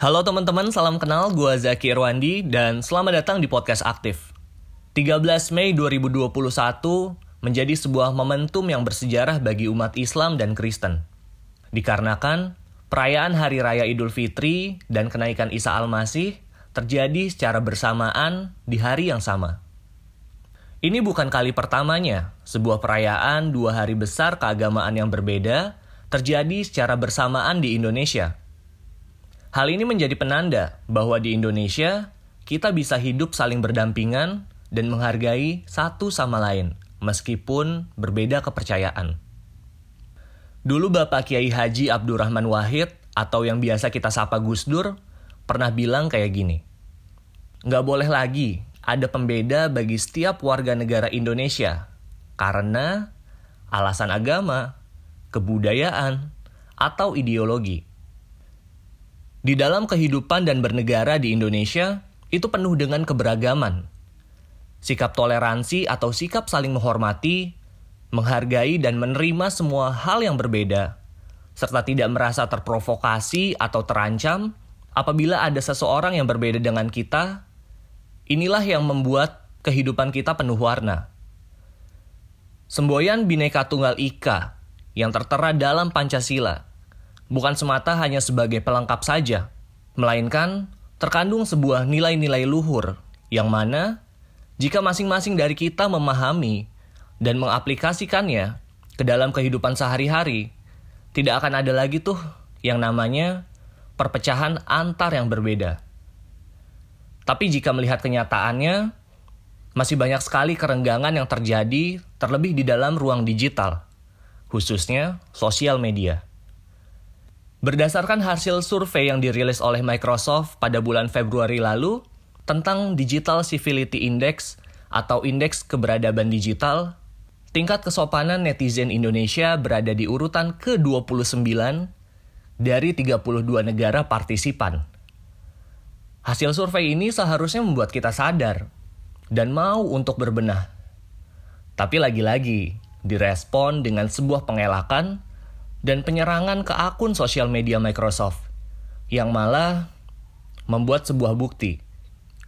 Halo teman-teman, salam kenal. Gue Zaki Irwandi dan selamat datang di Podcast Aktif. 13 Mei 2021 menjadi sebuah momentum yang bersejarah bagi umat Islam dan Kristen. Dikarenakan perayaan Hari Raya Idul Fitri dan kenaikan Isa Al-Masih terjadi secara bersamaan di hari yang sama. Ini bukan kali pertamanya sebuah perayaan dua hari besar keagamaan yang berbeda terjadi secara bersamaan di Indonesia. Hal ini menjadi penanda bahwa di Indonesia kita bisa hidup saling berdampingan dan menghargai satu sama lain, meskipun berbeda kepercayaan. Dulu Bapak Kiai Haji Abdurrahman Wahid, atau yang biasa kita sapa Gus Dur, pernah bilang kayak gini. Nggak boleh lagi ada pembeda bagi setiap warga negara Indonesia, karena alasan agama, kebudayaan, atau ideologi. Di dalam kehidupan dan bernegara di Indonesia, itu penuh dengan keberagaman. Sikap toleransi atau sikap saling menghormati, menghargai dan menerima semua hal yang berbeda, serta tidak merasa terprovokasi atau terancam apabila ada seseorang yang berbeda dengan kita, inilah yang membuat kehidupan kita penuh warna. Semboyan Bhinneka Tunggal Ika yang tertera dalam Pancasila – bukan semata hanya sebagai pelengkap saja, melainkan terkandung sebuah nilai-nilai luhur yang mana jika masing-masing dari kita memahami dan mengaplikasikannya ke dalam kehidupan sehari-hari, tidak akan ada lagi tuh yang namanya perpecahan antar yang berbeda. Tapi jika melihat kenyataannya, masih banyak sekali kerenggangan yang terjadi terlebih di dalam ruang digital, khususnya sosial media. Berdasarkan hasil survei yang dirilis oleh Microsoft pada bulan Februari lalu tentang Digital Civility Index atau Indeks Keberadaban Digital, tingkat kesopanan netizen Indonesia berada di urutan ke-29 dari 32 negara partisipan. Hasil survei ini seharusnya membuat kita sadar dan mau untuk berbenah. Tapi lagi-lagi, direspon dengan sebuah pengelakan dan penyerangan ke akun sosial media Microsoft yang malah membuat sebuah bukti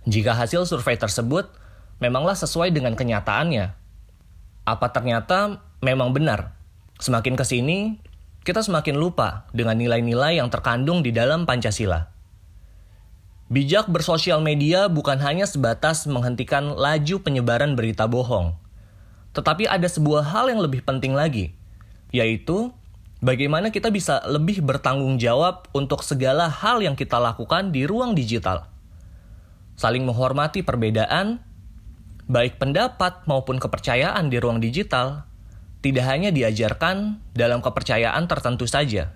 jika hasil survei tersebut memanglah sesuai dengan kenyataannya. Apa ternyata memang benar? Semakin ke sini, kita semakin lupa dengan nilai-nilai yang terkandung di dalam Pancasila. Bijak bersosial media bukan hanya sebatas menghentikan laju penyebaran berita bohong, tetapi ada sebuah hal yang lebih penting lagi, yaitu bagaimana kita bisa lebih bertanggung jawab untuk segala hal yang kita lakukan di ruang digital. Saling menghormati perbedaan, baik pendapat maupun kepercayaan di ruang digital, tidak hanya diajarkan dalam kepercayaan tertentu saja.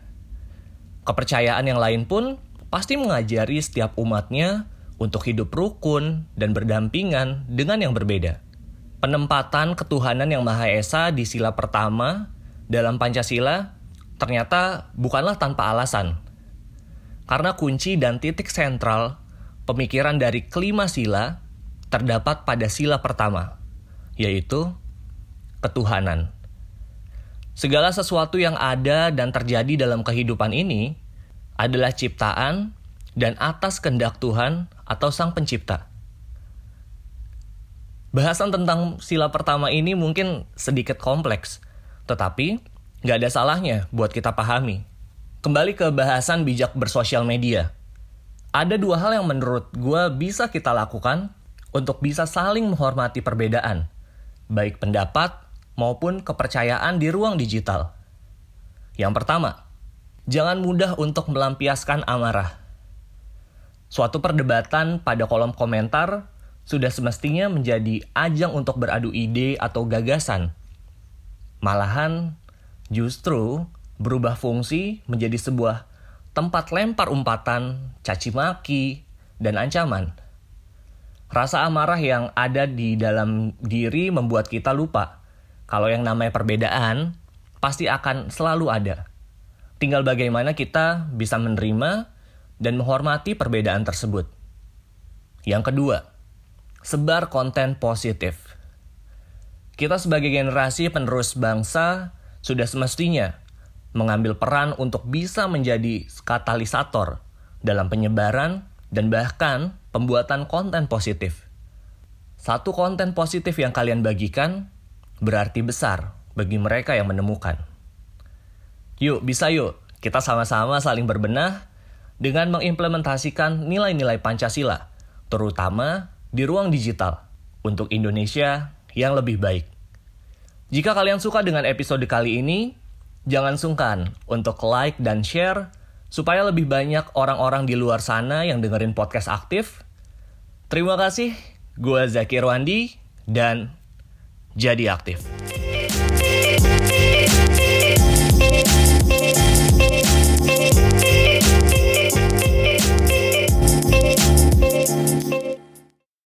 Kepercayaan yang lain pun pasti mengajari setiap umatnya untuk hidup rukun dan berdampingan dengan yang berbeda. Penempatan ketuhanan yang Maha Esa di sila pertama dalam Pancasila ternyata bukanlah tanpa alasan. Karena kunci dan titik sentral pemikiran dari kelima sila terdapat pada sila pertama, yaitu ketuhanan. Segala sesuatu yang ada dan terjadi dalam kehidupan ini adalah ciptaan dan atas kehendak Tuhan atau Sang Pencipta. Bahasan tentang sila pertama ini mungkin sedikit kompleks, tetapi nggak ada salahnya buat kita pahami. Kembali ke bahasan bijak bersosial media. Ada dua hal yang menurut gue bisa kita lakukan untuk bisa saling menghormati perbedaan, baik pendapat maupun kepercayaan di ruang digital. Yang pertama, jangan mudah untuk melampiaskan amarah. Suatu perdebatan pada kolom komentar sudah semestinya menjadi ajang untuk beradu ide atau gagasan. Malahan, justru berubah fungsi menjadi sebuah tempat lempar umpatan, caci maki, dan ancaman. Rasa amarah yang ada di dalam diri membuat kita lupa kalau yang namanya perbedaan pasti akan selalu ada. Tinggal bagaimana kita bisa menerima dan menghormati perbedaan tersebut. Yang kedua, sebar konten positif. Kita sebagai generasi penerus bangsa sudah semestinya mengambil peran untuk bisa menjadi katalisator dalam penyebaran dan bahkan pembuatan konten positif. Satu konten positif yang kalian bagikan berarti besar bagi mereka yang menemukan. Yuk, bisa yuk, kita sama-sama saling berbenah dengan mengimplementasikan nilai-nilai Pancasila, terutama di ruang digital, untuk Indonesia yang lebih baik. Jika kalian suka dengan episode kali ini, jangan sungkan untuk like dan share supaya lebih banyak orang-orang di luar sana yang dengerin podcast aktif. Terima kasih, gue Zaki Rwandi, dan jadi aktif.